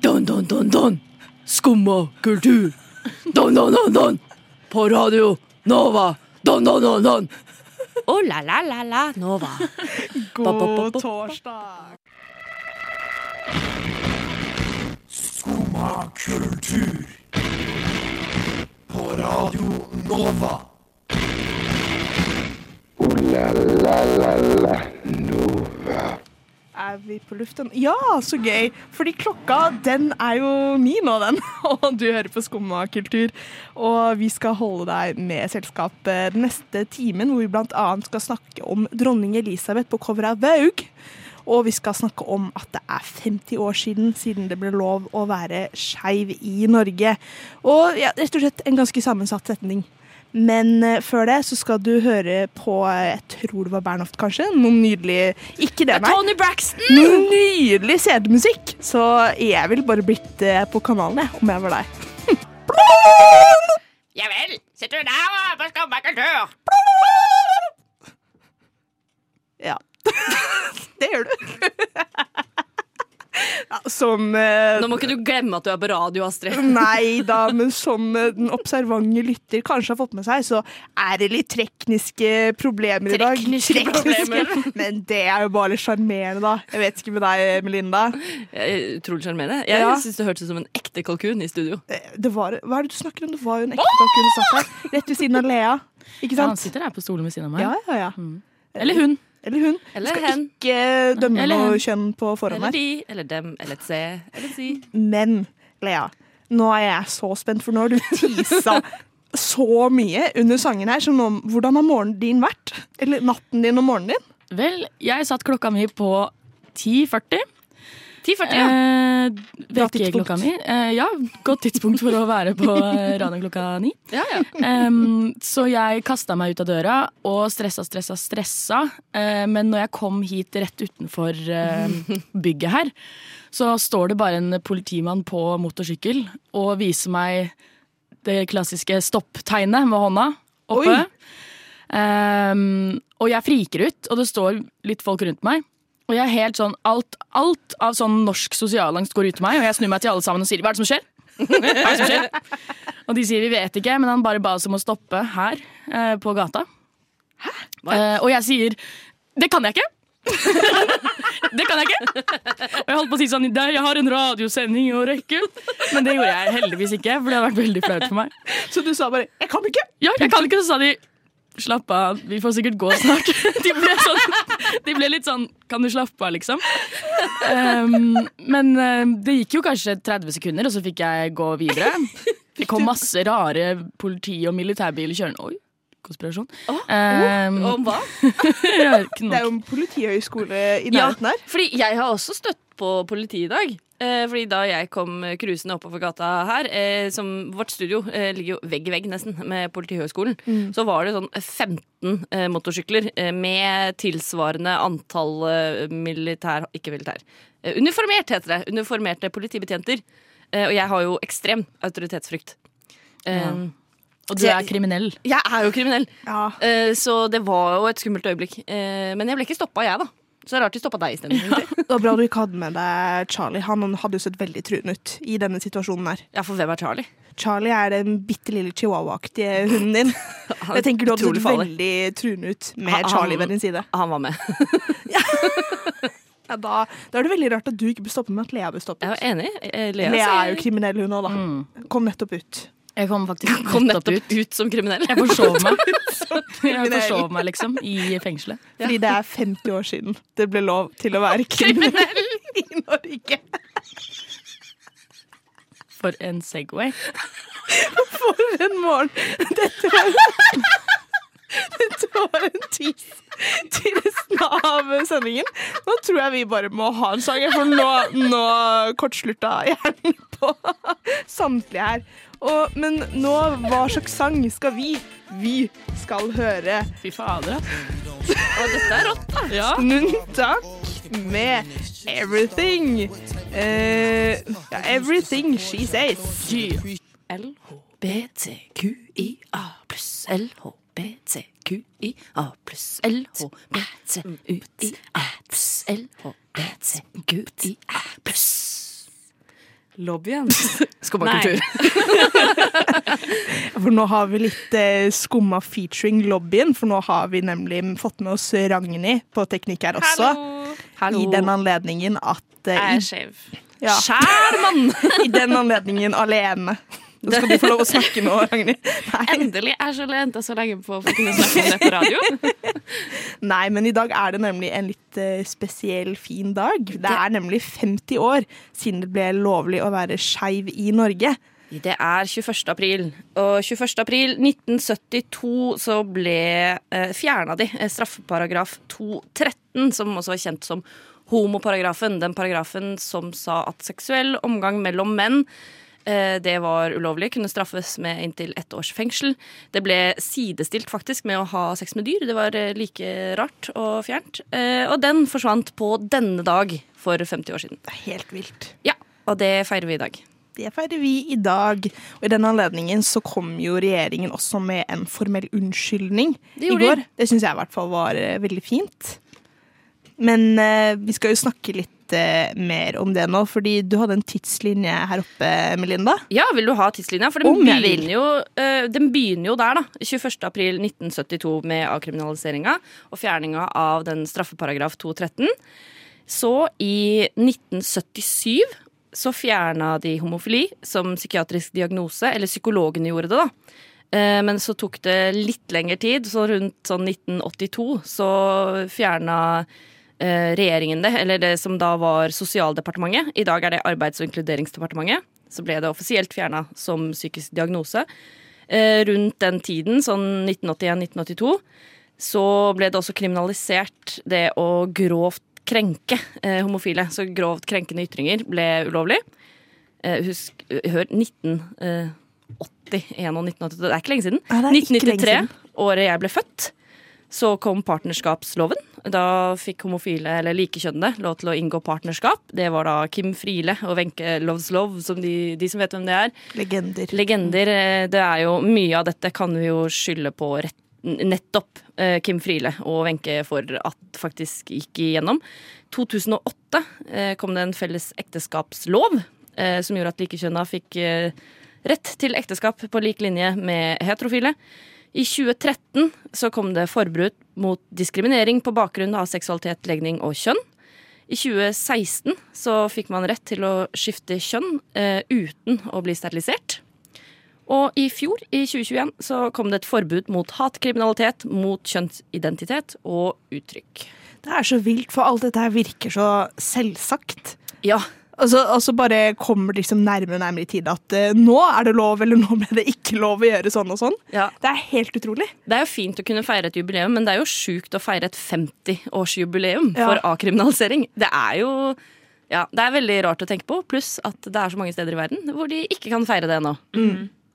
Don, don, don, don. Skumma kultur. Don, don, don, don. På radio Nova. Don, don, don, don. Oh, la, la, la, la, Nova. God torsdag. Skumma kultur. På Radio Nova. Oh, la la la la Nova. Er vi på luften? Ja, så gøy! Fordi klokka den er jo ni nå, den. Og du hører på Skumma kultur. Og vi skal holde deg med selskap eh, den neste timen, hvor vi bl.a. skal snakke om dronning Elisabeth på cover av Vaug. Og vi skal snakke om at det er 50 år siden siden det ble lov å være skeiv i Norge. Og ja, rett og slett en ganske sammensatt setning. Men eh, før det så skal du høre på eh, Jeg tror det var Bernhoft, kanskje. Noe nydelig Ikke det, nei. Tony Braxton! Noe nydelig CD-musikk. Så jeg ville bare blitt eh, på kanalen, jeg, om jeg var deg. Ja vel. Sitter du der på Skumma kultur? Ja. det gjør du. Som eh, Nå må ikke du glemme at du er på radio, Astrid. Nei da, men som eh, den observante lytter kanskje har fått med seg, så er det litt tekniske problemer i dag. Tekniske problemer. Men det er jo bare litt sjarmerende, da. Jeg vet ikke med deg, Melinda. Eh, Utrolig sjarmerende. Jeg Ja. synes det hørtes ut som en ekte kalkun i studio. Eh, Det var, hva er det du snakker om? Det var jo en ekte kalkun som satt her, rett ved siden av Lea. Ikke Ja, han sitter her på stolen ved siden av meg. Ja, ja, ja. Eller hun. Eller hun. Eller Skal hen. ikke dømme Eller noe hen. kjønn på forhånd Eller de, eller dem, eller et se, eller si. Men Lea, nå er jeg så spent, for nå har du tisa så mye under sangen her. som nå, hvordan har morgenen din vært? Eller natten din og morgenen din? Vel, jeg satt klokka mi på 10.40. 10.40, ja. Eh, Vekkerklokka mi. Eh, ja, godt tidspunkt for å være på radioen klokka ni. ja, ja. Em, så jeg kasta meg ut av døra og stressa, stressa, stressa. Eh, men når jeg kom hit rett utenfor eh, bygget her, så står det bare en politimann på motorsykkel og viser meg det klassiske stopp-tegnet med hånda oppe. Em, og jeg friker ut, og det står litt folk rundt meg. Og jeg er helt sånn, alt, alt av sånn norsk sosialangst går ut til meg, og jeg snur meg til alle sammen og sier hva er det som skjer? Hva er det som skjer? Og de sier vi vet ikke, men han bare ba oss om å stoppe her eh, på gata. Eh, og jeg sier det kan jeg ikke! det kan jeg ikke! Og jeg holdt på å si sånn «Der, jeg har en radiosending å rekke. Men det gjorde jeg heldigvis ikke, for det hadde vært veldig flaut for meg. Så du sa bare 'jeg kan ikke'. Ja, jeg kan ikke, så sa de Slapp av, vi får sikkert gå snart. De ble, sånn, de ble litt sånn Kan du slappe av, liksom? Um, men eh, det gikk jo kanskje 30 sekunder, og så fikk jeg gå videre. Det kom masse rare politi- og militærbiler kjørende. Oi, konspirasjon. Um, Om hva? Det er jo en politihøyskole i Ja, nærheten her. fordi jeg har også støtt på politiet i dag. Eh, fordi da jeg kom cruisende oppover gata her, eh, som vårt studio eh, ligger jo vegg i vegg nesten med Politihøgskolen, så var det sånn 15 eh, motorsykler eh, med tilsvarende antall eh, militær Ikke militær. Uniformert, heter det. Uniformerte politibetjenter. Eh, og jeg har jo ekstrem autoritetsfrykt. Ja. Og du er kriminell. Jeg er jo kriminell, Ja. så det var jo et skummelt øyeblikk. Men jeg ble ikke stoppa, jeg, da. Så rart de stoppa deg isteden. Ja. Det var bra du ikke hadde med deg Charlie. Han hadde jo sett veldig truende ut i denne situasjonen her. Ja, for hvem er Charlie? Charlie er den bitte lille chihuahua-aktige hunden din. Jeg tenker du hadde sett farlig. veldig truende ut Han- med Charlie ved din side. Han var med. Ja, da, da er det veldig rart at du ikke ble stoppet med at Lea ble stoppet. Jeg er enig. Eh, Lea, Lea er jo kriminell, hun òg, da. Kom nettopp ut. Jeg kom faktisk kom nettopp nettopp ut. ut som kriminell. Jeg forsov meg. Jeg forsov meg, liksom, i fengselet. Fordi det er 50 år siden det ble lov til å være kriminell i Norge. For en Segway. For en morgen. Dette var, dette var en tis til resten av sendingen. Nå tror jeg vi bare må ha en sang, for nå, nå kortslutta hjernen på samtlige her. Og, men nå, hva slags sang skal vi? Vi skal høre Fy fader, altså. Og dette er rått, da. Ja. takk med Everything. Uh, ja, everything She Says. LHBTQIA pluss LHBTQIA pluss LHBTQIA pluss LHBTQIA pluss Lobbyen. Skumma kultur. For nå har vi litt eh, skumma featuring lobbyen, for nå har vi nemlig fått med oss Ragnhild på teknikk her også. Hallo. I den anledningen at eh, Jeg er skeiv. ja, Skjær, mann! I den anledningen alene. Nå skal du få lov å snakke nå, Ragnhild. Endelig er så lente så lenge på å å kunne snakke om det på radio. Nei, men i dag er det nemlig en litt eh, spesiell, fin dag. Det er nemlig 50 år siden det ble lovlig å være skeiv i Norge. Det er 21. april, og 21. april 1972 så ble eh, fjerna de eh, straffeparagraf 213, som også var kjent som homoparagrafen. Den paragrafen som sa at seksuell omgang mellom menn det var ulovlig, kunne straffes med inntil ett års fengsel. Det ble sidestilt faktisk med å ha sex med dyr. Det var eh, like rart og fjernt. Eh, Og den forsvant på denne dag for 50 år siden. Det er helt vilt. Ja, Og det feirer vi i dag. Det feirer vi i dag. Og i den anledningen så kom jo regjeringen også med en formell unnskyldning Det i går. Det syns jeg i hvert fall var eh, veldig fint. Men eh, vi skal jo snakke litt eh, mer om det nå, fordi du hadde en tidslinje her oppe, Melinda. Ja, vil du ha tidslinja? For den begynner, jo, eh, den begynner jo der, da. 21. april 1972 med avkriminaliseringa og fjerninga av den straffeparagraf 213. Så i 1977 så fjerna de homofili som psykiatrisk diagnose, eller psykologene gjorde det, da. Eh, Men så tok det litt lengre tid, så rundt sånn 1982 så fjerna regjeringen det, eller det som da var Sosialdepartementet. I dag er det Arbeids- og inkluderingsdepartementet. Så ble det offisielt fjerna som psykisk diagnose. Eh, rundt den tiden, sånn 1981-1982, så ble det også kriminalisert det å grovt krenke eh, homofile. Så grovt krenkende ytringer ble ulovlig. Eh, husk, hør 1981 og 1982. Det er ikke lenge siden. Ja, det er lenge 1993, siden. året jeg ble født, så kom partnerskapsloven. Da fikk homofile eller likekjønnede lov til å inngå partnerskap. Det var da Kim Friele og Wenche Loveslov, som de, de som vet hvem det er. Legender. Legender. eh, Det er jo Mye av dette kan vi jo skylde på rett, nettopp eh, Kim Friele og Wenche for at faktisk gikk igjennom. 2008 eh, kom det en felles ekteskapslov som gjorde at likekjønna fikk rett til ekteskap på lik linje med heterofile. I 2013 så kom det forbud mot diskriminering på bakgrunn av seksualitet, legning og kjønn. I 2016 så fikk man rett til å skifte kjønn eh, uten å bli sterilisert. Og i fjor, i 2021, så kom det et forbud mot hatkriminalitet, mot kjønnsidentitet og uttrykk. Det er så vilt, for alt dette her virker så selvsagt. Ja, Og så, og så bare kommer det liksom nærmere og nærmere i tid at uh, nå er det lov, eller nå ble det ikke lov å gjøre sånn og sånn. ja. Det er helt utrolig. Det er jo fint å kunne feire et jubileum, men det er jo sjukt å feire et 50-årsjubileum Ja. for avkriminalisering. Det er jo ja, det er veldig rart å tenke på, pluss at det er så mange steder i verden hvor de ikke kan feire det ennå.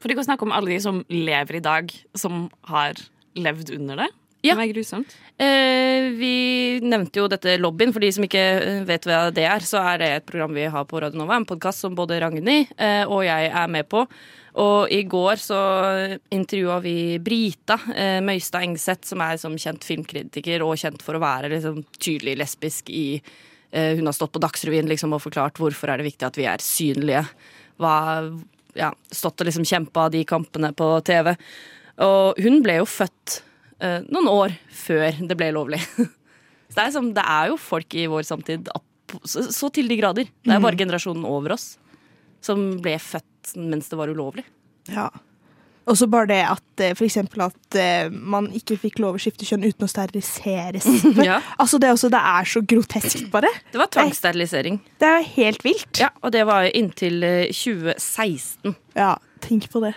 For de kan snakke om alle de som lever i dag, som har levd under det. Ja. Det grusomt. Eh, vi nevnte jo dette lobbyen. For de som ikke eh, vet hva det er, så er det et program vi har på Radio Nova. En podkast som både Ragnhild eh, og jeg er med på. Og i går så intervjua vi Brita eh, Møystad Engseth, som er som kjent filmkritiker og kjent for å være liksom, tydelig lesbisk i eh, Hun har stått på Dagsrevyen liksom, og forklart hvorfor er det viktig at vi er synlige. Hva, ja, stått og liksom kjempa de kampene på TV. Og hun ble jo født noen år før det ble lovlig. Så det er, som, det er jo folk i vår samtid så, så til de grader. Det er bare generasjonen over oss som ble født mens det var ulovlig. Ja. Og så bare det at eh, for eksempel at eh, man ikke fikk lov å skifte kjønn uten å steriliseres. Ja. Altså det, også, det er så groteskt, bare. Det var tvangssterilisering. Det er helt vilt. Ja, og det var inntil eh, 2016. Ja, tenk på det.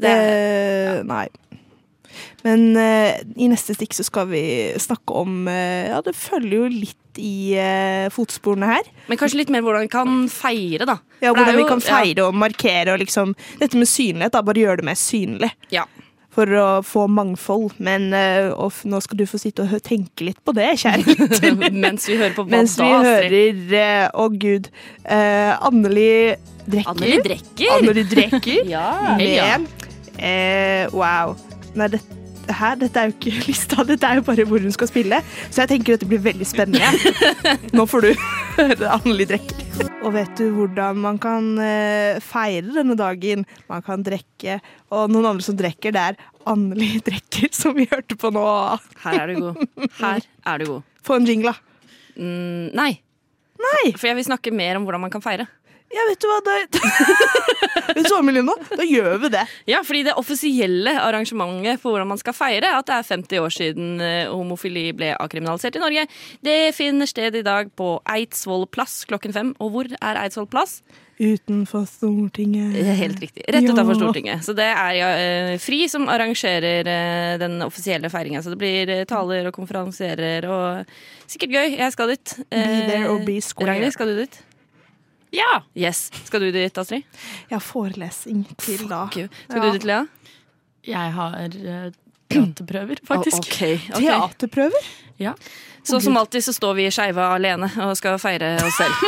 Det det Nei. Men uh, i neste stikk så skal vi snakke om uh, Ja, det følger jo litt i uh, fotsporene her. Men kanskje litt mer hvordan vi kan feire, da. Ja, For Hvordan vi kan feire og markere og liksom Dette med synlighet, da. Bare gjøre det mer synlig. Ja. For å få mangfold. Men nå skal du få sitte og tenke litt på det, kjære lytter. Mens vi hører på hva Mens vi da, Astrid? hører eh, Å, gud. Uh, Anneli Drekker. Anneli Drekker. Anneli Drekker. Ja. Med Wow. Nei, det, her, dette er jo ikke lista, dette er jo bare hvor hun skal spille. Så jeg tenker dette blir veldig spennende. Nå får du høre Anneli drikke. Og vet du hvordan man kan eh, feire denne dagen? Man kan drikke, og noen andre som drikker, det er Anneli drikker, som vi hørte på nå. Her er du god. Her er du god. Få en jingle, da. Mm, nei. Nei! For jeg vil snakke mer om hvordan man kan feire. Ja, vet du hva, da Vet du hva, Melinda? Da gjør vi det. Ja, fordi det offisielle arrangementet for hvordan man skal feire at det er 50 år siden eh, homofili ble akriminalisert i Norge, det finner sted i dag på Eidsvoll plass klokken fem. Og hvor er Eidsvoll plass? Utenfor Stortinget. Helt riktig. Rett Ja. utenfor Stortinget. Så det er ja, eh, FRI som arrangerer eh, den offisielle feiringa. Så det blir taler og konferansierer og sikkert gøy. Jeg skal dit. Be there or be square. Ragnhild, skal du dit? Ja! Yes. Skal du dit, Astrid? Jeg har forelesning til da. Gud. Skal Ja. du dit, Lea? Jeg har eh, teaterprøver, faktisk. Oh, okay, ok. Teaterprøver? Ja. Så som alltid så står vi skeive alene og skal feire oss selv.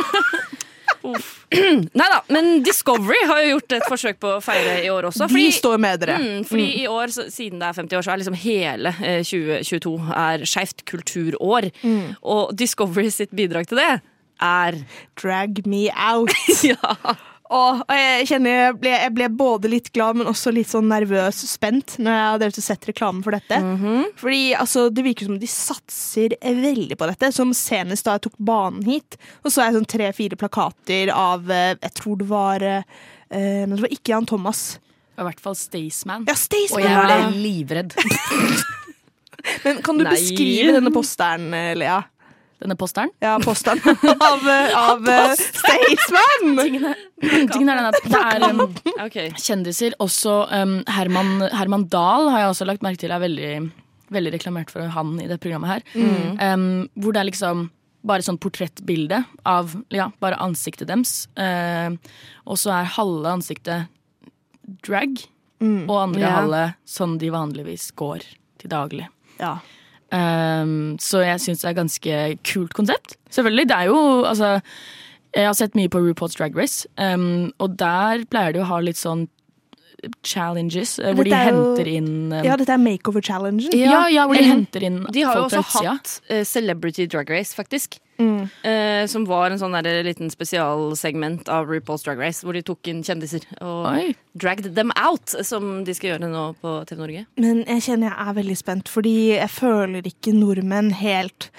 Nei da, men Discovery har jo gjort et forsøk på å feire i år også. Vi står med dere. Mm, fordi i år, så, siden det er 50 år, så er liksom hele eh, 2022 er skeivt kulturår. Mm. Og Discovery sitt bidrag til det er Drag me out. Ja. Og jeg kjenner jeg ble, jeg ble både litt glad, men også litt sånn nervøs og spent når jeg har sett reklamen for dette. Fordi altså, det virker som de satser veldig på dette. Som senest da jeg tok banen hit, og så er jeg sånn tre-fire plakater av eh, Jeg tror det var eh, eh, Men det var ikke Jan Thomas. I hvert fall Staysman. Ja, Staysman! Og jeg var ble livredd. Men kan du Nei. beskrive denne posteren, Lea? Denne posteren. Ja, posteren av, av eh, Staysman! Tingen er den at det er um, kjendiser. Også um, Herman, Herman Dahl har jeg også lagt merke til er veldig, veldig reklamert for han i det programmet her. Um, hvor det er liksom bare sånn portrettbilde av ja, bare ansiktet deres. Uh, og så er halve ansiktet drag, og andre yeah. halve sånn de vanligvis går til daglig. Ja. Um, så jeg syns det er et ganske kult konsept. Selvfølgelig. Det er jo altså Jeg har sett mye på RuPaul's Drag Race, um, og der pleier de å ha litt sånn challenges eh, hvor de er jo- henter inn um, ja, dette er makeover-challengen. ja, ja, hvor de henter inn De har jo også hatt eh, Celebrity Drag Race, faktisk. Mm. Eh, som var en sånn der liten spesialsegment av RuPaul's Drag Race, hvor de tok inn kjendiser og Oi. dragged them out, som de skal gjøre nå på TV Norge. Men jeg kjenner jeg er veldig spent, fordi jeg føler ikke nordmenn helt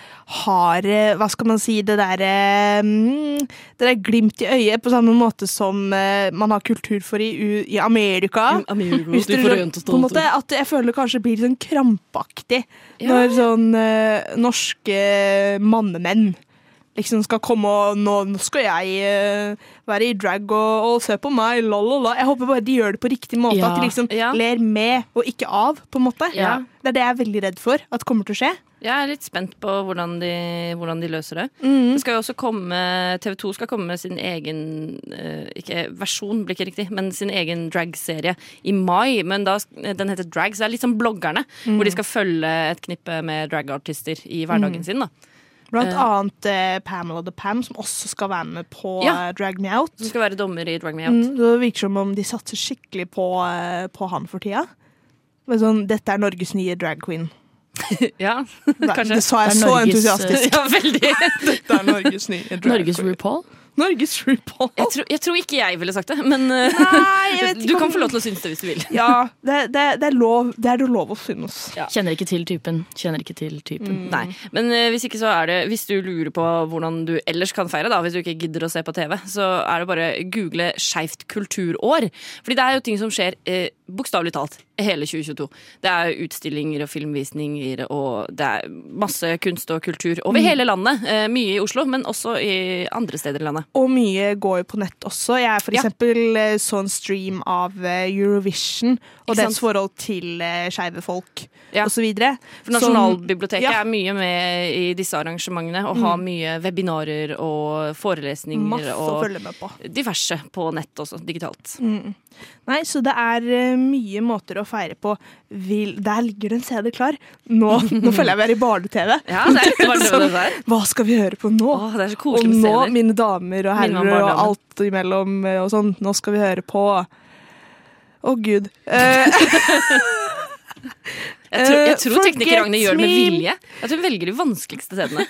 har eh, Hva skal man si Det derre mm, Det der glimt i øyet, på samme måte som eh, man har kultur for i, i Amerika. Hvis dere- på en måte, at jeg føler det kanskje blir litt sånn krampaktig Ja. når sånn eh, norske mannemenn liksom skal komme og Nå, nå skal jeg uh, være i drag og, og se på meg, la, la, la. Jeg håper bare de gjør det på riktig måte. Ja. At de liksom Ja. ler med og ikke av, på en måte. Ja. Det er det jeg er veldig redd for at kommer til å skje. Jeg er litt spent på hvordan de, hvordan de løser det. Mm. Det skal jo også komme, TV 2 skal komme med sin egen eh, Ikke versjon, blir ikke riktig, men sin egen dragserie i mai. Men da, den heter Drag, så det er litt som bloggerne. Hvor de skal følge et knippe med dragartister i hverdagen sin. da Blant uh, annet eh, Pamela the Pam, som også skal være med på Ja. eh, Drag Me Out. Som skal være dommer i Drag Me Out. Mm, det virker som om de satser skikkelig på, eh, på han for tida. Men sånn, dette er Norges nye drag queen. Ja, Nei, kanskje. Det sa jeg Det er så Norges, entusiastisk. Ja, veldig. Dette er Norges nye drag Norges queen. RuPaul. Norges RuPaul. Jeg, tror- jeg tror ikke jeg ville sagt det, men eh, Nei, jeg vet du kan om- få lov til å synes det hvis du vil. Ja, det, det, det, er lov, det er det lov å synes. Kjenner ikke til typen. Kjenner ikke til typen. Nei, men uh, hvis ikke så er det Hvis du lurer på hvordan du ellers kan feire, da, hvis du ikke gidder å se på TV, så er det bare google skeivt kulturår. Fordi det er jo ting som skjer eh, bokstavelig talt hele 2022. Det er utstillinger og filmvisninger og det er masse kunst og kultur over hele landet. Eh, mye i Oslo, men også i andre steder i landet. Og mye går jo på nett også. Jeg for Ja. eksempel eh, så en stream av eh, Eurovision og dets forhold til uh, skeive folk Ja. og så videre. For Nasjonalbiblioteket Ja. er mye med i disse arrangementene og har mye webinarer og forelesninger Masse å følge med på. diverse på nett også, digitalt. Nei, så det er uh, mye måter å feire på. Vil, der ligger det en CD klar. Nå, nå føler jeg vi er i barne-TV. Ja. Hva skal vi høre på nå? Åh, det så og nå, mine damer og herrer og alt imellom eh, og sånn, nå skal vi høre på Å, gud. Eh, Jeg tror, jeg Eh, tror tekniker Ragnhild gjør det med vilje. Jeg tror hun velger de vanskeligste stedene.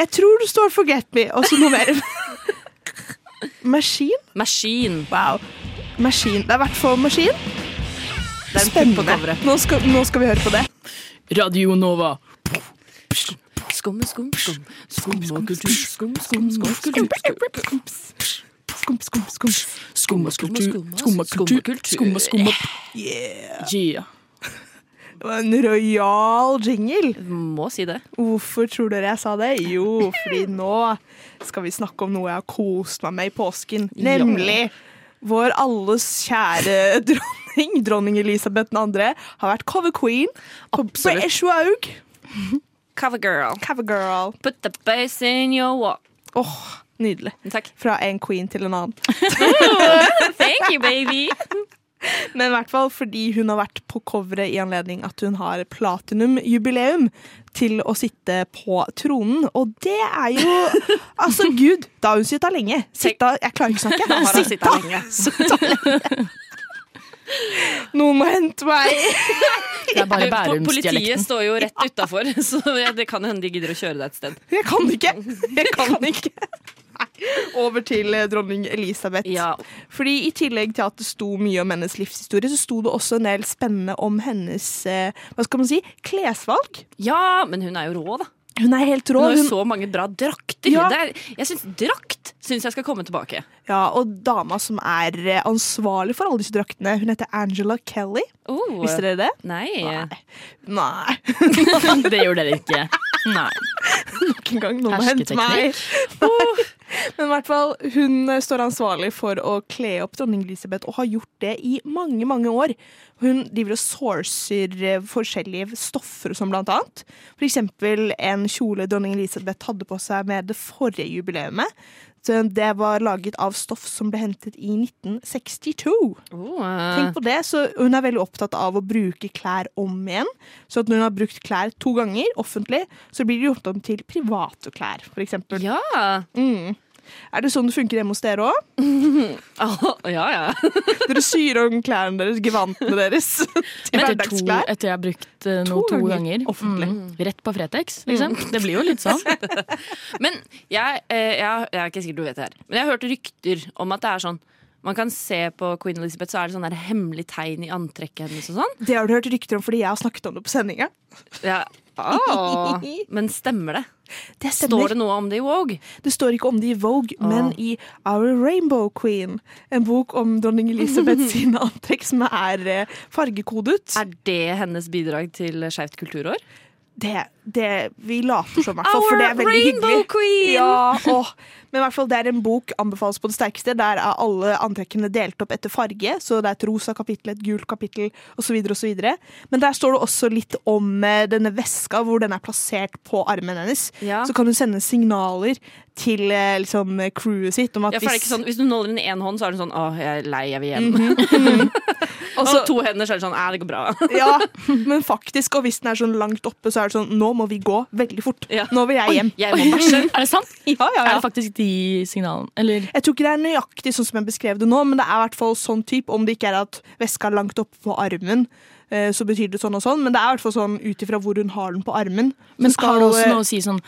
Jeg tror det står 'forget me', og så noe mer. Maskin? Maskin. Wow. Maskin. Det er i hvert fall maskin. Er Spennende. Nå skal, nå skal vi høre på det. Radio Nova. Skum, skum, skum. Skum og kultur. Skum, skum, skum, skum, skum, skump, skump. Skumma skum. skumma, Skumma skumma kultur. kultur. Skumma skumma. Yeah. Yeah. Det var en rojal jingle. Må si det. Hvorfor tror dere jeg sa det? Jo, fordi nå skal vi snakke om noe jeg har kost meg med i påsken. Nemlig vår alles kjære dronning, dronning Elisabeth 2., har vært cover queen på Absolutt. Vogue. Cover girl. Cover girl. Put the bass in your walk. Åh, nydelig. Takk. Fra en queen til en annen. Thank you, baby. Men i hvert fall fordi hun har vært på coveret i anledning at hun har platinumjubileum til å sitte på tronen. Og det er jo Altså, gud, da har hun sitta lenge. Sitta Jeg klarer ikke å snakke. Da har hun lenge. Sitta lenge. Noen må hente meg. Det er bare Po- Politiet står jo rett utafor, så det kan hende de gidder å kjøre deg et sted. Jeg kan ikke. Jeg kan ikke. Nei. Over til eh, dronning Elisabeth. Ja. Fordi I tillegg til at det sto mye om hennes livshistorie, så sto det også en del spennende om hennes eh, hva skal man si, klesvalg. ja, men hun er jo rå, da. Hun er helt Hun har jo så mange bra drakter. Ja. Er, jeg synes Drakt syns jeg skal komme tilbake. ja, og dama som er eh, ansvarlig for alle disse draktene, hun heter Angela Kelly. Oh, Visste dere det? Nei. Nei. Det gjorde dere ikke. Nei. Nok en gang, noen har hentet meg. Men i hvert fall, hun eh, står ansvarlig for å kle opp dronning Elisabeth, og har gjort det i mange, mange år. Hun driver og sourcer eh, forskjellige stoffer som blant annet. For eksempel en kjole dronning Elisabeth hadde på seg med det forrige jubileumet. Så Det var laget av stoff som ble hentet i 1962. Oh, Tenk på det, så Hun er veldig opptatt av å bruke klær om igjen. Så når hun har brukt klær to ganger offentlig, så blir det gjort om til private klær, f.eks. ja. Mm. Er det sånn det funker hjemme hos dere òg? Ja, ja. Dere syr om klærne deres, gevantene deres, til Etter, to, etter jeg har brukt eh, To noe to ganger. Mm. Rett på Fretex, liksom. Det blir jo litt sånn. Men jeg, eh, jeg, jeg er ikke sikker du vet det her. Men jeg har hørt rykter om at det er sånn man kan se på Queen Elizabeth, så er det sånn hemmelig tegn i antrekket hennes og sånn. Det har du hørt rykter om fordi jeg har snakket om det på sendinga. Ja. Ah, men stemmer det? Det Står det noe om det i Vogue? Det står ikke om det i Vogue, men i Our Rainbow Queen. En bok om dronning Elisabeth sine antrekk som er eh, fargekodet. Er det hennes bidrag til Skeivt kulturår? Det, det Vi later som, i hvert fall, for det er veldig Rainbow hyggelig. Queen! Ja, og, Men i hvert fall det er en bok anbefales på det sterkeste. Der er alle antrekkene delt opp etter farge. Så det er et rosa kapittel, et gult kapittel osv. Men der står det også litt om eh, denne veska, hvor den er plassert på armen hennes. Ja. Så kan hun sende signaler til eh, liksom, crewet sitt om at Ja, hvis sånn, hvis du holder den i én hånd, så er den sånn Å, jeg er lei, jeg vil hjem. og så- to hender, så er det sånn Æ, det går bra. Ja, men faktisk, og hvis den er sånn langt oppe, så er det sånn Nå må vi gå veldig fort. Ja. Nå vil jeg hjem. Jeg må bæsje. Er det sant? Ja, ja, Er det faktisk de signalene? Eller Jeg tror ikke det er nøyaktig sånn som jeg beskrev det nå, men det er i hvert fall sånn type. Om det ikke er at veska er langt oppe på armen, eh, så betyr det sånn og sånn. Men det er i hvert fall sånn ut ifra hvor hun har den på armen. Men skal har det også noe å si sånn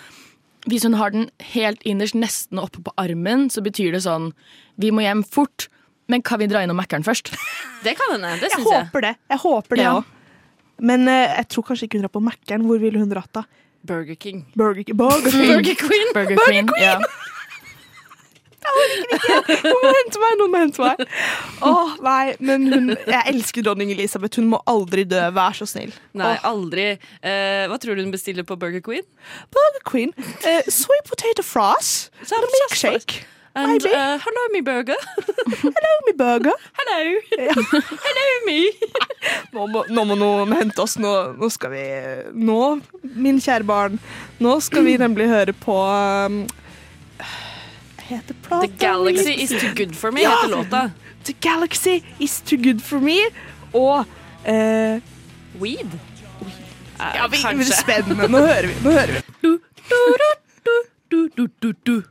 Hvis hun har den helt innerst, nesten oppe på armen, så betyr det sånn Vi må hjem fort, men kan vi dra innom Mækkern først? Det kan hende. Det syns jeg. håper det. Jeg håper det Ja. Men eh, jeg tror kanskje ikke hun drar på Mækkern. Hvor ville hun dratt da? Burger King. Burger, Burger King. Burger Queen. Burger Queen. Ja. Hun må hente meg! Noen må hente meg. Åh, nei, men hun, jeg elsker dronning Elisabeth. Hun må aldri dø. Vær så snill. Nei, aldri. Eh, hva tror du hun bestiller på Burger Queen? Burger Queen. Eh, sweet potato fries. Milkshake. And uh, hello me burger. Hello, me burger. Hello. hello me. Nå må, nå må noen hente oss. Nå, nå skal vi Nå, min kjære barn, nå skal vi nemlig høre på um, Heter plata The galaxy is too good for me, Ja. heter låta. The galaxy is too good for me. Og uh, Weed? Eh, ja, vi, er kanskje. spennende. Nå hører vi. Nå hører vi. Du, du, du, du, du, du, du.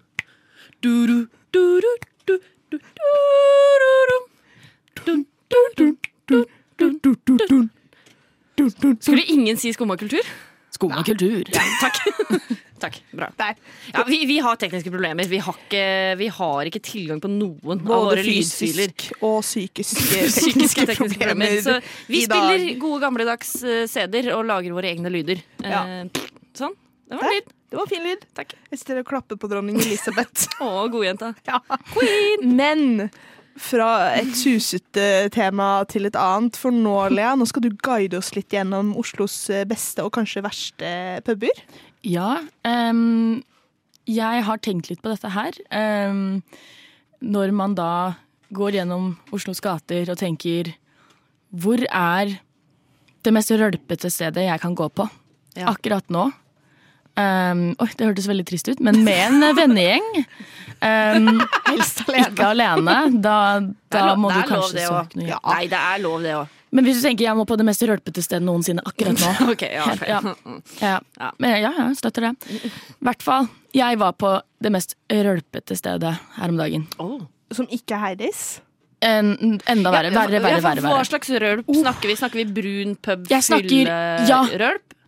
Skulle ingen si skumma kultur? Skumma kultur. Takk. takk. Bra. Ja, vi, vi, har tekniske problemer. Vi har, ikke, vi har ikke tilgang på noen Både av våre lydfiler. Fysisk og psykiske, psykiske tekniske problemer. Så vi spiller gode gamledags eh, CD-er og lager våre egne lyder. Ja. Eh, sånn. Det var fint. Det var fin lyd. Takk. Jeg sitter og klapper på dronning Elisabeth. Å, godjenta. Men fra et susete tema til et annet. For nå, Lea, nå skal du guide oss litt gjennom Oslos eh, beste og kanskje verste puber. Ja, Um, jeg har tenkt litt på dette her. Um, når man da går gjennom Oslos gater og tenker Hvor er det mest rølpete stedet jeg kan gå på Ja. akkurat nå? Ehm, oi, det hørtes veldig trist ut, men med en vennegjeng. Um, Helst alene. ikke alene. Da, da lov- må du kanskje det søke noe hjelp. Nei, det er lov, det òg. Men hvis du tenker jeg må på det mest rølpete stedet noensinne akkurat nå okay, ja, ja. Ja. Men ja, ja, støtter det. I hvert fall. Jeg var på det mest rølpete stedet her om dagen. Oh. Som ikke er Heidis. En, enda verre, verre, verre. Verre, Hva slags rølp snakker vi? Snakker vi brun pub,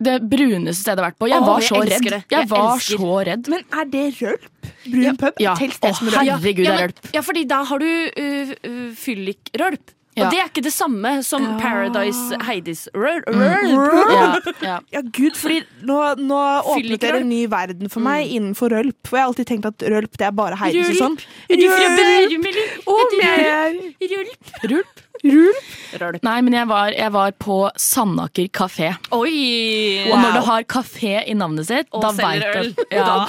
Det bruneste stedet jeg har vært på. Jeg Åh, var jeg så elsker redd. det. Jeg Jeg var elsker. så redd. Men er det rølp? Brun pub? Ja. Tels det Å, som rølp? herregud, det ja, er men, rølp. ja, fordi da har du uh, uh, fyllikrølp. Ja. Og det er ikke det samme som Paradise Heidis rølp. Ja, ja. Ja, gud, fordi nå, nå åpnet dere en ny verden for meg innenfor rølp. For jeg har alltid tenkt at rølp det er bare Heidis og sånn. Rølp! Rølp! Rølp! Rølp! Rølp? Rølp. Nei, men jeg var, jeg var på Sandaker kafé. Oi! Og når du har kafé i navnet sitt, Og da veit du ja.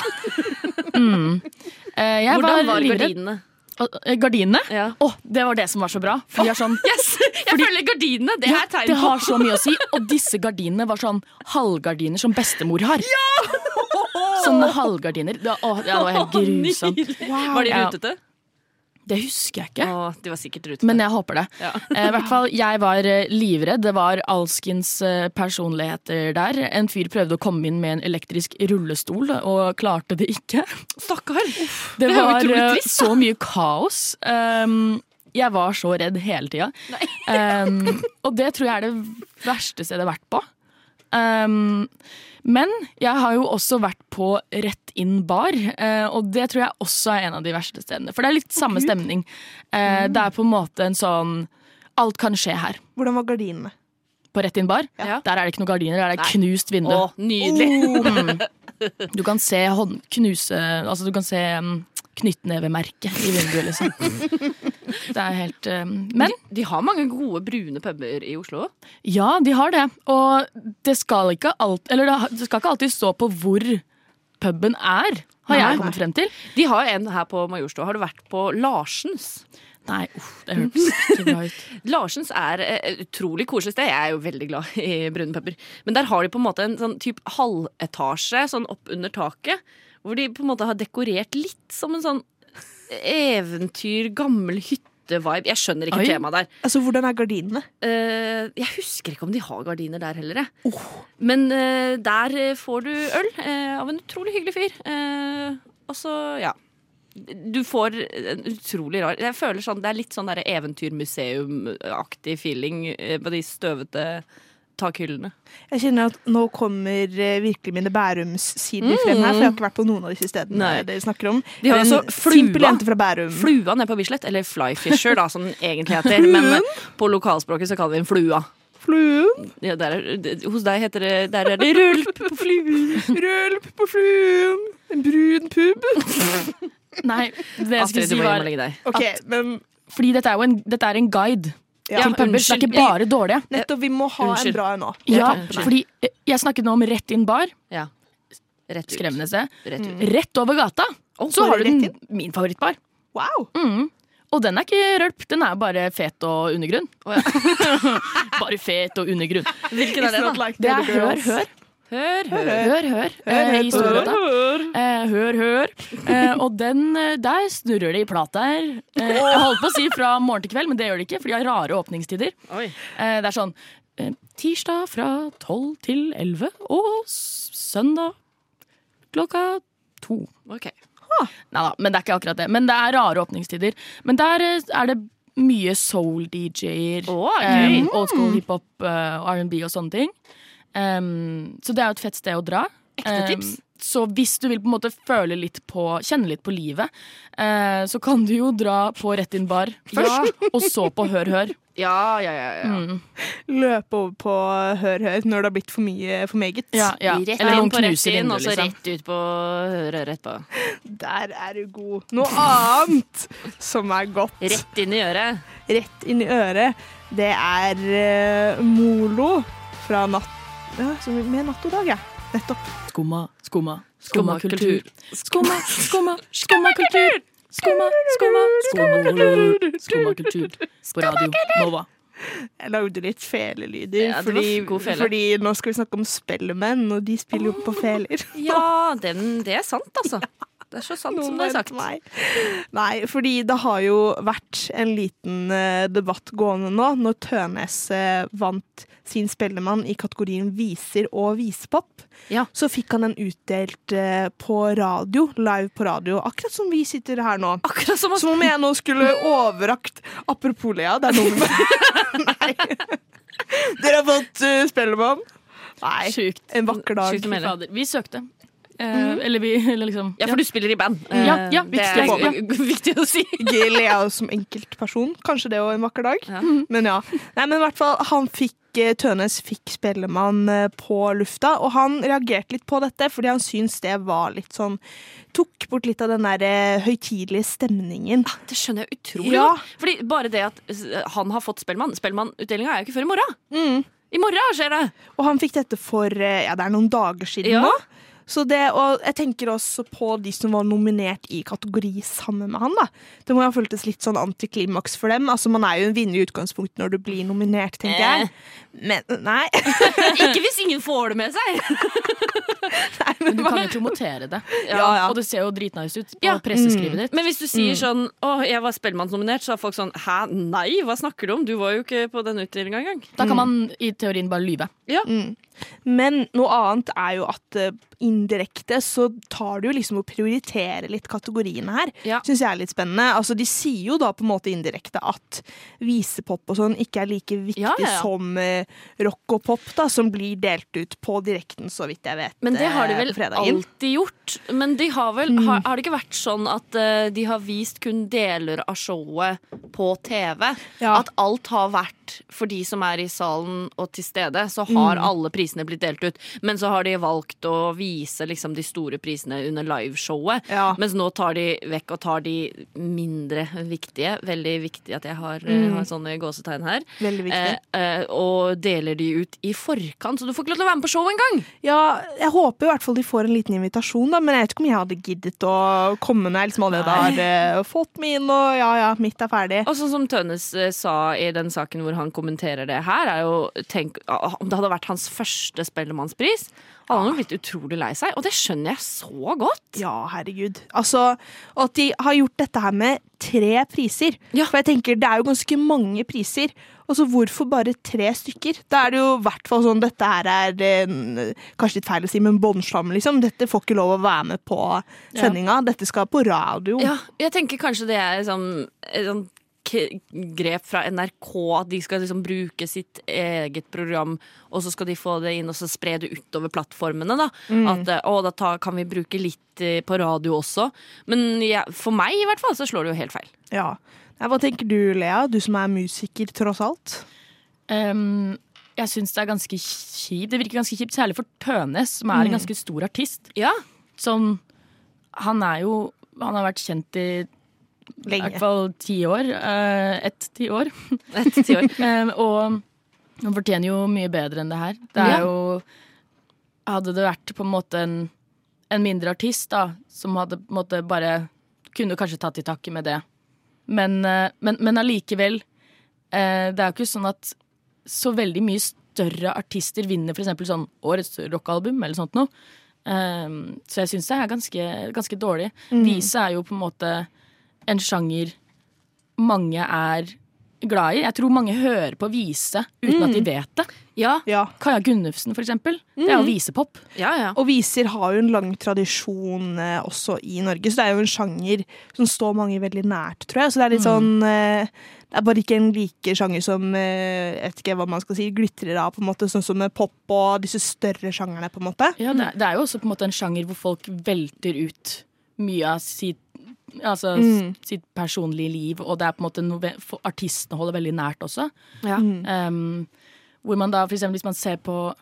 mm. Eh, jeg Hvordan var livredd. gardinene? Eh, Gardinene? Ja. Oh, det var det som var så bra. For er sånn Yes! Jeg føler gardinene. Det Ja, er tegn det har så mye å si. Og disse gardinene var sånn halvgardiner som bestemor har. Ja! Sånne halvgardiner. Det, å, ja, det var helt grusomt. Wow. Var de rutete? Ja. Det husker jeg ikke. Å, de var sikkert rutete. Men jeg håper det. Ja. Eh, I hvert fall, Jeg var eh, livredd. Det var alskens eh, personligheter der. En fyr prøvde å komme inn med en elektrisk rullestol, og klarte det ikke. Stakkar. Det Det var trist, så mye kaos. Um, jeg var så redd hele tida. Um, og det tror jeg er det verste stedet jeg har vært på. Um, men jeg har jo også vært på Rett inn bar, eh, og det tror jeg også er en av de verste stedene. For det er litt samme stemning. Mm. Det er på en måte en sånn Alt kan skje her. Hvordan var gardinene? På Rett inn bar. Ja. Der er det ikke noen gardiner, der er det Nei. knust vindu. Å, nydelig. Du kan se hånd, knuse Altså, du kan se um, knyttnevemerket i vinduet, liksom. Det er helt um, Men de, de har mange gode brune puber i Oslo. ja, de har det. Og det skal ikke alt Eller det, skal ikke alltid stå på hvor puben er, har Nei. jeg kommet frem til. De har en her på Majorstua. Har du vært på Larsens? Nei, uff, det hørtes ikke bra ut. Larsens er eh, et utrolig koselig sted. Jeg er jo veldig glad i brune puber. Men der har de på en måte en sånn type halvetasje sånn opp under taket. Hvor de på en måte har dekorert litt som en sånn eventyr, gammel hytte-vibe. Jeg skjønner ikke Oi. temaet der. Altså, Hvordan er gardinene? Uh, jeg husker ikke om de har gardiner der heller. jeg. Men uh, der eh, får du øl uh, av en utrolig hyggelig fyr. Og så, ja. Du får en utrolig rar Jeg føler sånn, Det er litt sånn eventyrmuseumaktig feeling på de støvete takhyllene. Jeg kjenner at Nå kommer eh, virkelig mine Bærums-sider frem her, for jeg har ikke vært på noen av disse stedene Nei. dere snakker om. De har også flua. Simpel jente fra Bærum. Flua nede på Bislett, eller Flyfisher, da, som den egentlig heter. Men eh, på lokalspråket så kaller vi den flua. Fluen, Ja, der er, det- hos deg heter det Der er det rølp på fluen. rølp på fluen, en brun pub. Nei, det jeg skulle si var okay. Men Fordi dette er jo en, dette er en guide ja. Det er ikke bare dårlige. nettopp, vi må ha Unnskyld. en bra en nå. Ja, fordi eh, jeg snakket nå om Rett inn bar. Ja. Rett ut. Skremmende sted. Rett ut. Rett over gata så har du den, min favorittbar. Wow! Mm. Og den er ikke rølp, den er bare fet og undergrunn. bare fet og undergrunn. Hvilken er det, da? like Det er hør, hør. Hør, hør. Hør, hør. hør, hør. Hør, hør. hør, hør. Eh, og den, eh, der snurrer det i plat her Eh, jeg holdt på å si fra morgen til kveld, men det gjør det ikke, for de har rare åpningstider. Eh, det er sånn eh, tirsdag fra 12 til 11 og søndag klokka to. Ok. Neida, men det er ikke akkurat det. Men det er rare åpningstider. Men der eh, er det mye soul-DJ-er. Å, um, old school hiphop, uh, R&B og sånne ting. Um, så det er jo et fett sted å dra. Ekte tips. Um, så hvis du vil på en måte føle litt på, kjenne litt på livet, eh, så kan du jo dra på Rett inn bar først, og så på Hør Hør. Ja, ja, ja. ja. Løpe over på Hør Hør når det har blitt for mye for meget. Ja, ja. Rett Eller noen på rett knuser inn, vinduet, og så liksom. rett ut på Hør Hør etterpå. Der er du god. Noe annet som er godt. Rett inn i øret. Rett inn i øret. Det er uh, Molo fra Natt... Ja, med Natt og Dag, ja. Nettopp. Skumma, skumma, Skumma skumma kultur. Skumma, skumma, skumma kultur. Skumma, skumma, skumma kultur. Skumma kultur. På radio Nova. Jeg lagde litt felelyder. Ja, fordi, fele. fordi nå skal vi snakke om spellemenn, og de spiller jo på feler. Ja, den, det er sant, altså. Det er så sant som det er sagt. Nei. Nei, fordi det har jo vært en liten eh, debatt gående nå, når Tønes eh, vant sin Spellemann i kategorien viser og visepop. Ja. Så fikk han den utdelt eh, på radio, live på radio, akkurat som vi sitter her nå. Akkurat som Som om jeg nå skulle overrakt Apropos Lea, det er noe med Nei. Dere har fått uh, Spellemann. Nei, Sjukt. en vakker dag. Sjukt. Vi søkte. Eh, Eller vi eller liksom Ja, for du spiller i band. Ja, ja, det er ja. viktig å si. Gil er jo som enkeltperson. Kanskje det òg en vakker dag. Ja. Men ja. Nei, men i hvert fall, han fikk eh, Tønes fikk Spellemann eh, på lufta, og han reagerte litt på dette fordi han syntes det var litt sånn Tok bort litt av den der eh, høytidelige stemningen. Det skjønner jeg utrolig Ja. godt. Fordi bare det at eh, han har fått Spellemann Spellemannutdelinga er jo ikke før i morgen. Mm. I morgen skjer det! Og han fikk dette for eh, ja, det er noen dager siden Ja. nå. Så det, og jeg tenker også på de som var nominert i kategori sammen med han. da. Det må ha føltes litt sånn antiklimaks for dem. Altså, Man er jo en vinner i utgangspunktet når du blir nominert, tenker jeg. Men nei. Ikke hvis ingen får det med seg! Men du kan jo promotere det. Ja, ja. Og det ser jo dritnice ut på Ja. presseskrivet ditt. Men hvis du sier sånn 'Å, jeg var Spellemannsnominert', så er folk sånn 'Hæ, nei, hva snakker du om? Du var jo ikke på den utdelinga engang'. Da kan man i teorien bare lyve. Men noe annet er jo at eh, indirekte så tar du liksom og prioriterer litt kategoriene her. Ja. Syns jeg er litt spennende. Altså, de sier jo da på en måte indirekte at visepop og sånn ikke er like viktig Ja, ja, som eh, rock og pop, da, som blir delt ut på direkten, så vidt jeg vet. Men det har de eh, vel alltid gjort. Men de har vel har, har det ikke vært sånn at de har vist kun deler av showet på TV? At alt har vært for de som er i salen og til stede, så har alle prisene blitt delt ut. Men så har de valgt å vise liksom de store prisene under liveshowet. Ja. Mens nå tar de vekk og tar de mindre viktige. Veldig viktig at jeg har, mm. har sånne gåsetegn her. Veldig viktig. Eh, eh, og deler de ut i forkant, så du får ikke lov til å være med på showet engang! Ja, jeg håper i hvert fall de får en liten invitasjon, da, men jeg vet ikke om jeg hadde giddet å komme når jeg liksom allerede har eh, fått min, og ja ja, mitt er ferdig. Og sånn som Tønes eh, sa i den saken hvor han kommenterer det her, er jo tenk, ah, Om det hadde vært hans første Spellemannspris, hadde han jo blitt utrolig lei seg. Og det skjønner jeg så godt. Ja, herregud. Altså, at de har gjort dette her med tre priser. Ja. For jeg tenker, det er jo ganske mange priser. Altså, hvorfor bare tre stykker? Da er det jo i hvert fall sånn Dette her er eh, kanskje litt feil å si, men båndslam, liksom. Dette får ikke lov å være med på sendinga. Dette skal på radio. Ja, jeg tenker kanskje det er sånn, sånn k- grep fra NRK, at de skal liksom bruke sitt eget program, og så skal de få det inn og så spre det utover plattformene. da. At eh, å, da ta, kan vi bruke litt eh, på radio også. Men ja, for meg i hvert fall så slår det jo helt feil. Ja. Hva tenker du, Lea? Du som er musiker, tross alt. Um, jeg syns det er ganske kjipt. Det virker ganske kjipt, særlig for Tønes, som er en ganske stor artist. Ja, Som Han er jo Han har vært kjent i i hvert fall ti år. Uh, Ett tiår. Et, ti år. Um, og han fortjener jo mye bedre enn det her. Det er jo Hadde det vært på en måte en, en mindre artist, da, som hadde på en måte bare Kunne kanskje tatt i takke med det. Men, eh, men, men allikevel eh, Det er jo ikke sånn at så veldig mye større artister vinner f.eks. sånn årets rockalbum eller sånt noe. Så jeg syns det er ganske, ganske dårlig. Vise er jo på en måte en sjanger mange er glad i. Jeg tror mange hører på vise uten at de vet det. Ja, Ja. Kaja Gunnufsen, for eksempel. Det er jo visepop. ja, ja. Og viser har jo en lang tradisjon eh, også i Norge, så det er jo en sjanger som står mange veldig nært, tror jeg. Så det er litt sånn eh, Det er bare ikke en like sjanger som eh, jeg vet ikke hva man skal si, glitrer av, på en måte, sånn som med pop og disse større sjangerne, på en måte. Ja, det, er- det er jo også på en måte en sjanger hvor folk velter ut mye av sitt Altså Mm. sitt personlige liv, og det er på en måte noe for artistene holder veldig nært også. ja. Um, hvor man da, for eksempel hvis man ser på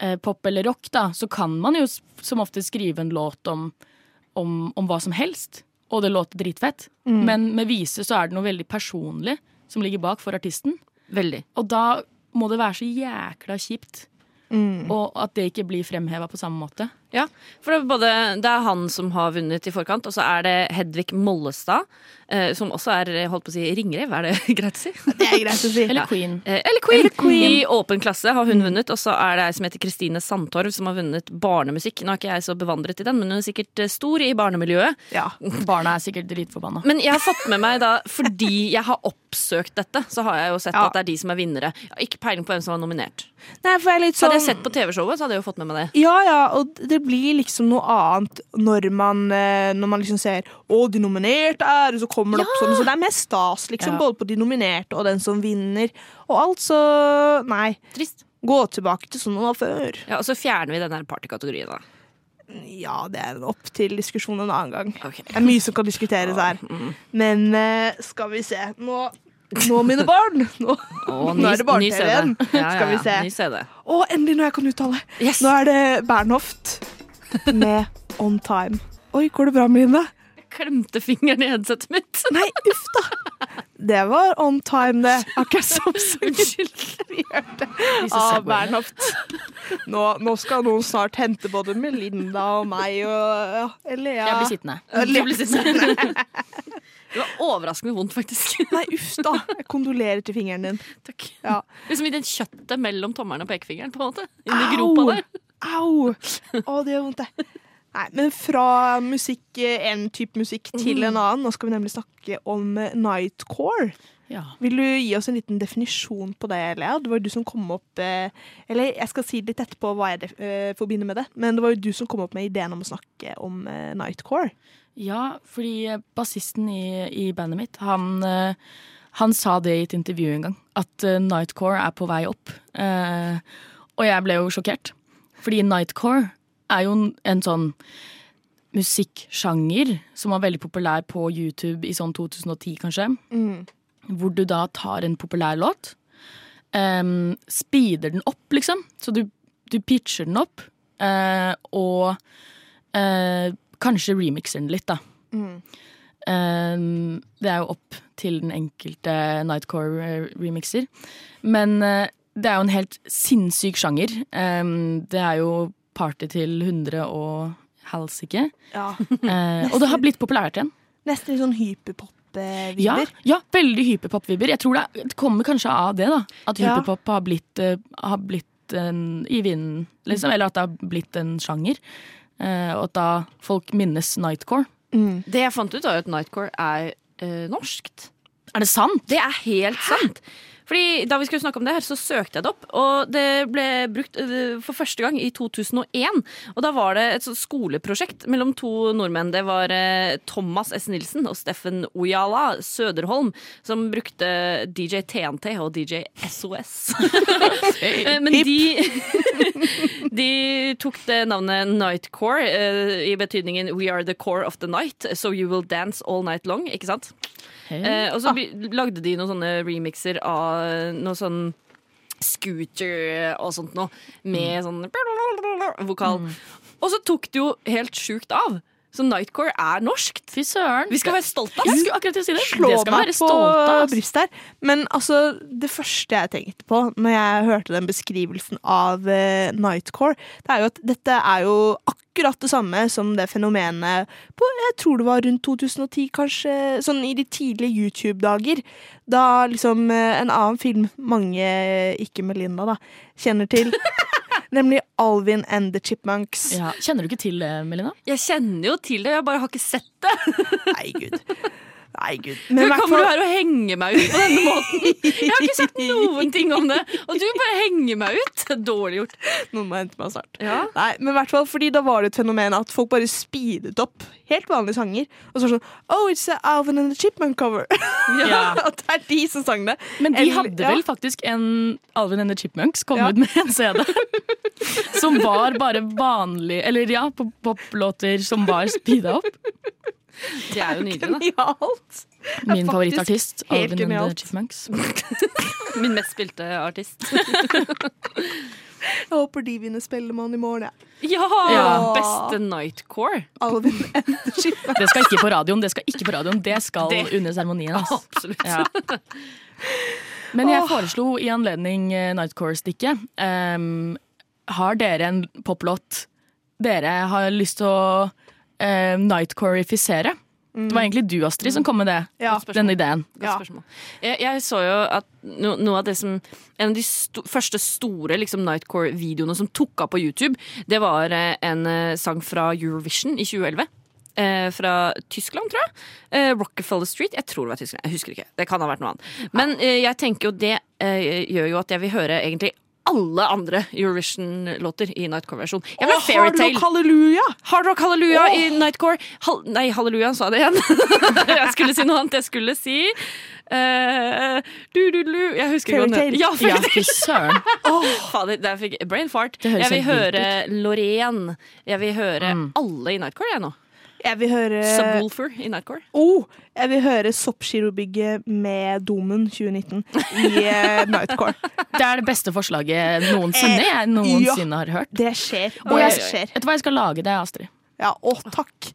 eh, pop eller rock, da, så kan man jo som ofte skrive en låt om, om, om hva som helst, og det låter dritfett. Men med vise så er det noe veldig personlig som ligger bak for artisten. Veldig. Og da må det være så jækla kjipt. Og at det ikke blir fremheva på samme måte. Ja, for det er, både, det er han som har vunnet i forkant, og så er det Hedvig Mollestad, eh, som også er holdt på å si ringrev, er det greit å si? Det er greit å si. Eller Queen. Eh, eller Queen. Eller Queen. I åpen klasse har hun vunnet, og så er det ei som heter Kristine Sandtorv som har vunnet barnemusikk. Nå er ikke jeg så bevandret i den, men hun er sikkert eh, stor i barnemiljøet. Ja. Barna er sikkert dritforbanna. Men jeg har fått med meg da, fordi jeg har oppsøkt dette, så har jeg jo sett Ja. at det er de som er vinnere. Jeg har ikke peiling på hvem som var nominert. Nei, for jeg er litt Så sånn hadde jeg sett på TV-showet, så hadde jeg jo fått med meg det. Ja, ja, og det blir liksom noe annet når man, eh, når man liksom ser Å, de nominerte er Og så kommer det opp sånn. Så det er mer stas, liksom, Ja. både på de nominerte og den som vinner. Og altså Nei. Trist. Gå tilbake til sånn det var før. Ja, Og så fjerner vi den der partykategorien, da. Ja, det er opp til diskusjon en annen gang. Okay. Det er mye som kan diskuteres her. Men eh, skal vi se Nå, nå mine barn! Nå, Å, nå er det barne-TV-en. Ja, Skal vi se. Ny. Å, endelig noe jeg kan uttale! Yes. Nå er det Bernhoft med On Time. Oi, går det bra, Melinda? Jeg klemte fingeren i headsetet mitt. Nei, uff da. Det var On Time, det. Akkurat som Unnskyld. av Bernhoft. Nå, nå skal noen snart hente både Melinda og meg og ja, Jeg blir sittende. Du blir sittende. Det var overraskende vondt, faktisk. Nei, uff da. Jeg kondolerer til fingeren din. Takk. Ja. Liksom i den kjøttet mellom tommelen og pekefingeren. på en måte Inni gropa der. Au! Å, det gjør vondt, det. Nei, men fra musikk, eh, en type musikk til en annen. Nå skal vi nemlig snakke om eh, nightcore. Ja. Vil du gi oss en liten definisjon på det, Lea? Det var jo du som kom opp eh, Eller jeg skal si litt etterpå hva jeg forbinder med det, men det var jo du som kom opp med ideen om å snakke om nightcore. Ja, fordi bassisten i, i bandet mitt, han, eh, han sa det i et intervju en gang. At eh, nightcore er på vei opp. Eh, og jeg ble jo sjokkert. Fordi nightcore er jo en, en sånn musikksjanger som var veldig populær på YouTube i sånn 2010, kanskje. Hvor du da tar en populær låt, eh, speeder den opp, liksom. Så du, du pitcher den opp, eh, og eh, kanskje remixer den litt, da. Um, det er jo opp til den enkelte Nightcore-remixer. Men uh, det er jo en helt sinnssyk sjanger. Um, det er jo party til 100 og helsike. Ja. uh, og det har blitt populært igjen. Nesten litt sånn hyperpop-vibber. ja, veldig hyperpop-vibber. Jeg tror det, det kommer kanskje av det, da. At Ja. hyperpop har blitt, uh, har blitt en, i vinden, liksom. Eller at det har blitt en sjanger. Eh, og at da folk minnes Nightcore. Det jeg fant ut, var jo at nightcore er eh, norskt. Er det sant? Det er helt sant. Fordi Da vi skulle snakke om det her, så søkte jeg det opp, og det ble brukt eh, for første gang i 2001. Og Da var det et skoleprosjekt mellom to nordmenn. Det var eh, Thomas S. Nilsen og Steffen Ojala Søderholm som brukte DJ TNT og DJ SOS. Men de, de tok det navnet Nightcore eh, i betydningen We are the core of the night, so you will dance all night long. Ikke sant? Hey. og så lagde de noen sånne remixer av noe sånn scooter og sånt noe, med sånn vokal. Og så tok det jo helt sjukt av. Så Nightcore er norskt. Fy søren. Vi skal være stolte av Jeg skulle akkurat si det. Slå det meg på brystet her. Men altså, det første jeg tenkte på når jeg hørte den beskrivelsen av uh, Nightcore, det er jo at dette er jo akkurat det samme som det fenomenet på jeg tror det var rundt 2010, kanskje, sånn i de tidlige YouTube-dager. Da liksom eh, en annen film mange, ikke Melinda, da, kjenner til. Nemlig Alvin and the Chipmunks. Ja. Kjenner du ikke til det, Melina? Jeg kjenner jo til det, jeg bare har ikke sett det. Nei, gud. Nei, gud. Men i kommer du her og henger meg ut på denne måten? Jeg har ikke sagt noen ting om det, og du bare henger meg ut. Dårlig gjort. Noen må hente meg snart. Ja. Nei, men i hvert fall fordi da var det et fenomen at folk bare speedet opp helt vanlige sanger. Og så sånn Oh, it's a Alvin and the Chipmunk cover. Ja. At det er de som sang det. Men de Eller- hadde ja. vel faktisk en Alvin and the Chipmunks kom Ja. ut med en CD. som var bare vanlig Eller ja, poplåter som var speeda opp. Det er jo nydelig, da. Genialt. Min favorittartist, helt Alvin and genialt. the Chipmunks. Min mest spilte artist. Jeg håper de vinner Spellemann i morgen. Ja. Ja! Beste Nightcore. Alvin and the Chipmunk. Det skal ikke på radioen, det skal ikke på radioen, det skal Det- under seremonien. Altså. Absolutt. Ja. Men jeg foreslo i anledning eh, Nightcore-stikket um, Har dere en poplåt dere har lyst til å uh, nightcore-ifisere? Det var egentlig du, Astrid, som kom med det. Ja. Den ideen. Ja. Jeg, jeg så jo at no, noe av det som En av de sto, første store liksom, Nightcore-videoene som tok av på YouTube, det var eh, en eh, sang fra Eurovision i 2011. Eh, fra Tyskland, tror jeg. Eh, Rockefeller Street. Jeg tror det var Tyskland. Jeg husker ikke. Det kan ha vært noe annet. Men eh, jeg tenker jo det eh, gjør jo at jeg vil høre egentlig alle andre Eurovision-låter i Nightcore-versjon. Jeg vil ha Fairytale. Hardrock halleluja! Hard Rock Halleluja i Nightcore. Hal nei, Halleluja, sa jeg det igjen. jeg skulle si noe annet. Jeg skulle si uh, du, du, du. Jeg husker ikke hva. Ja, fy søren. Fader, der fikk jeg brain fart. Jeg vil høre Loreen. Jeg vil høre alle i Nightcore, jeg nå. Jeg vil høre Subwoolfer i Nightcore. Oh, jeg vil høre Soppgirobygget med Domen 2019 i eh, Nightcore. Det er det beste forslaget noensinne jeg noensinne har hørt. Det skjer. Og jeg, skjer. vet du hva, jeg skal lage det, Astrid. Ja, å, takk.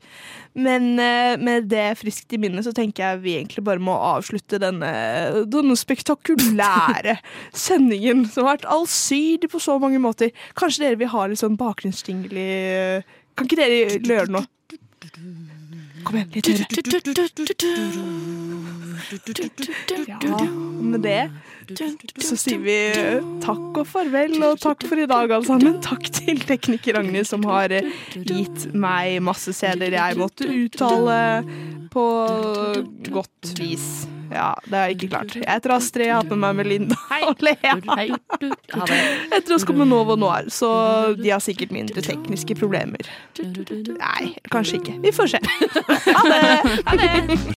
Men eh, med det friskt i minnet så tenker jeg vi egentlig bare må avslutte denne, denne spektakulære sendingen som har vært allsidig på så mange måter. Kanskje dere vil ha litt sånn bakgrunnsjingle Kan ikke dere gjøre noe? Kom igjen, litt høyere. Ja, med det så sier vi takk og farvel, og takk for i dag, alle sammen. Takk til tekniker Ragnhild, som har eh, gitt meg masse CD-er jeg måtte uttale på godt vis. Ja, det har jeg ikke klart. Jeg heter Astrid, jeg har hatt med meg Melinda og Lea. Hei. Etter oss kommer Novo Noir, så de har sikkert mindre tekniske problemer. Nei, kanskje ikke. Vi får se. Ha det!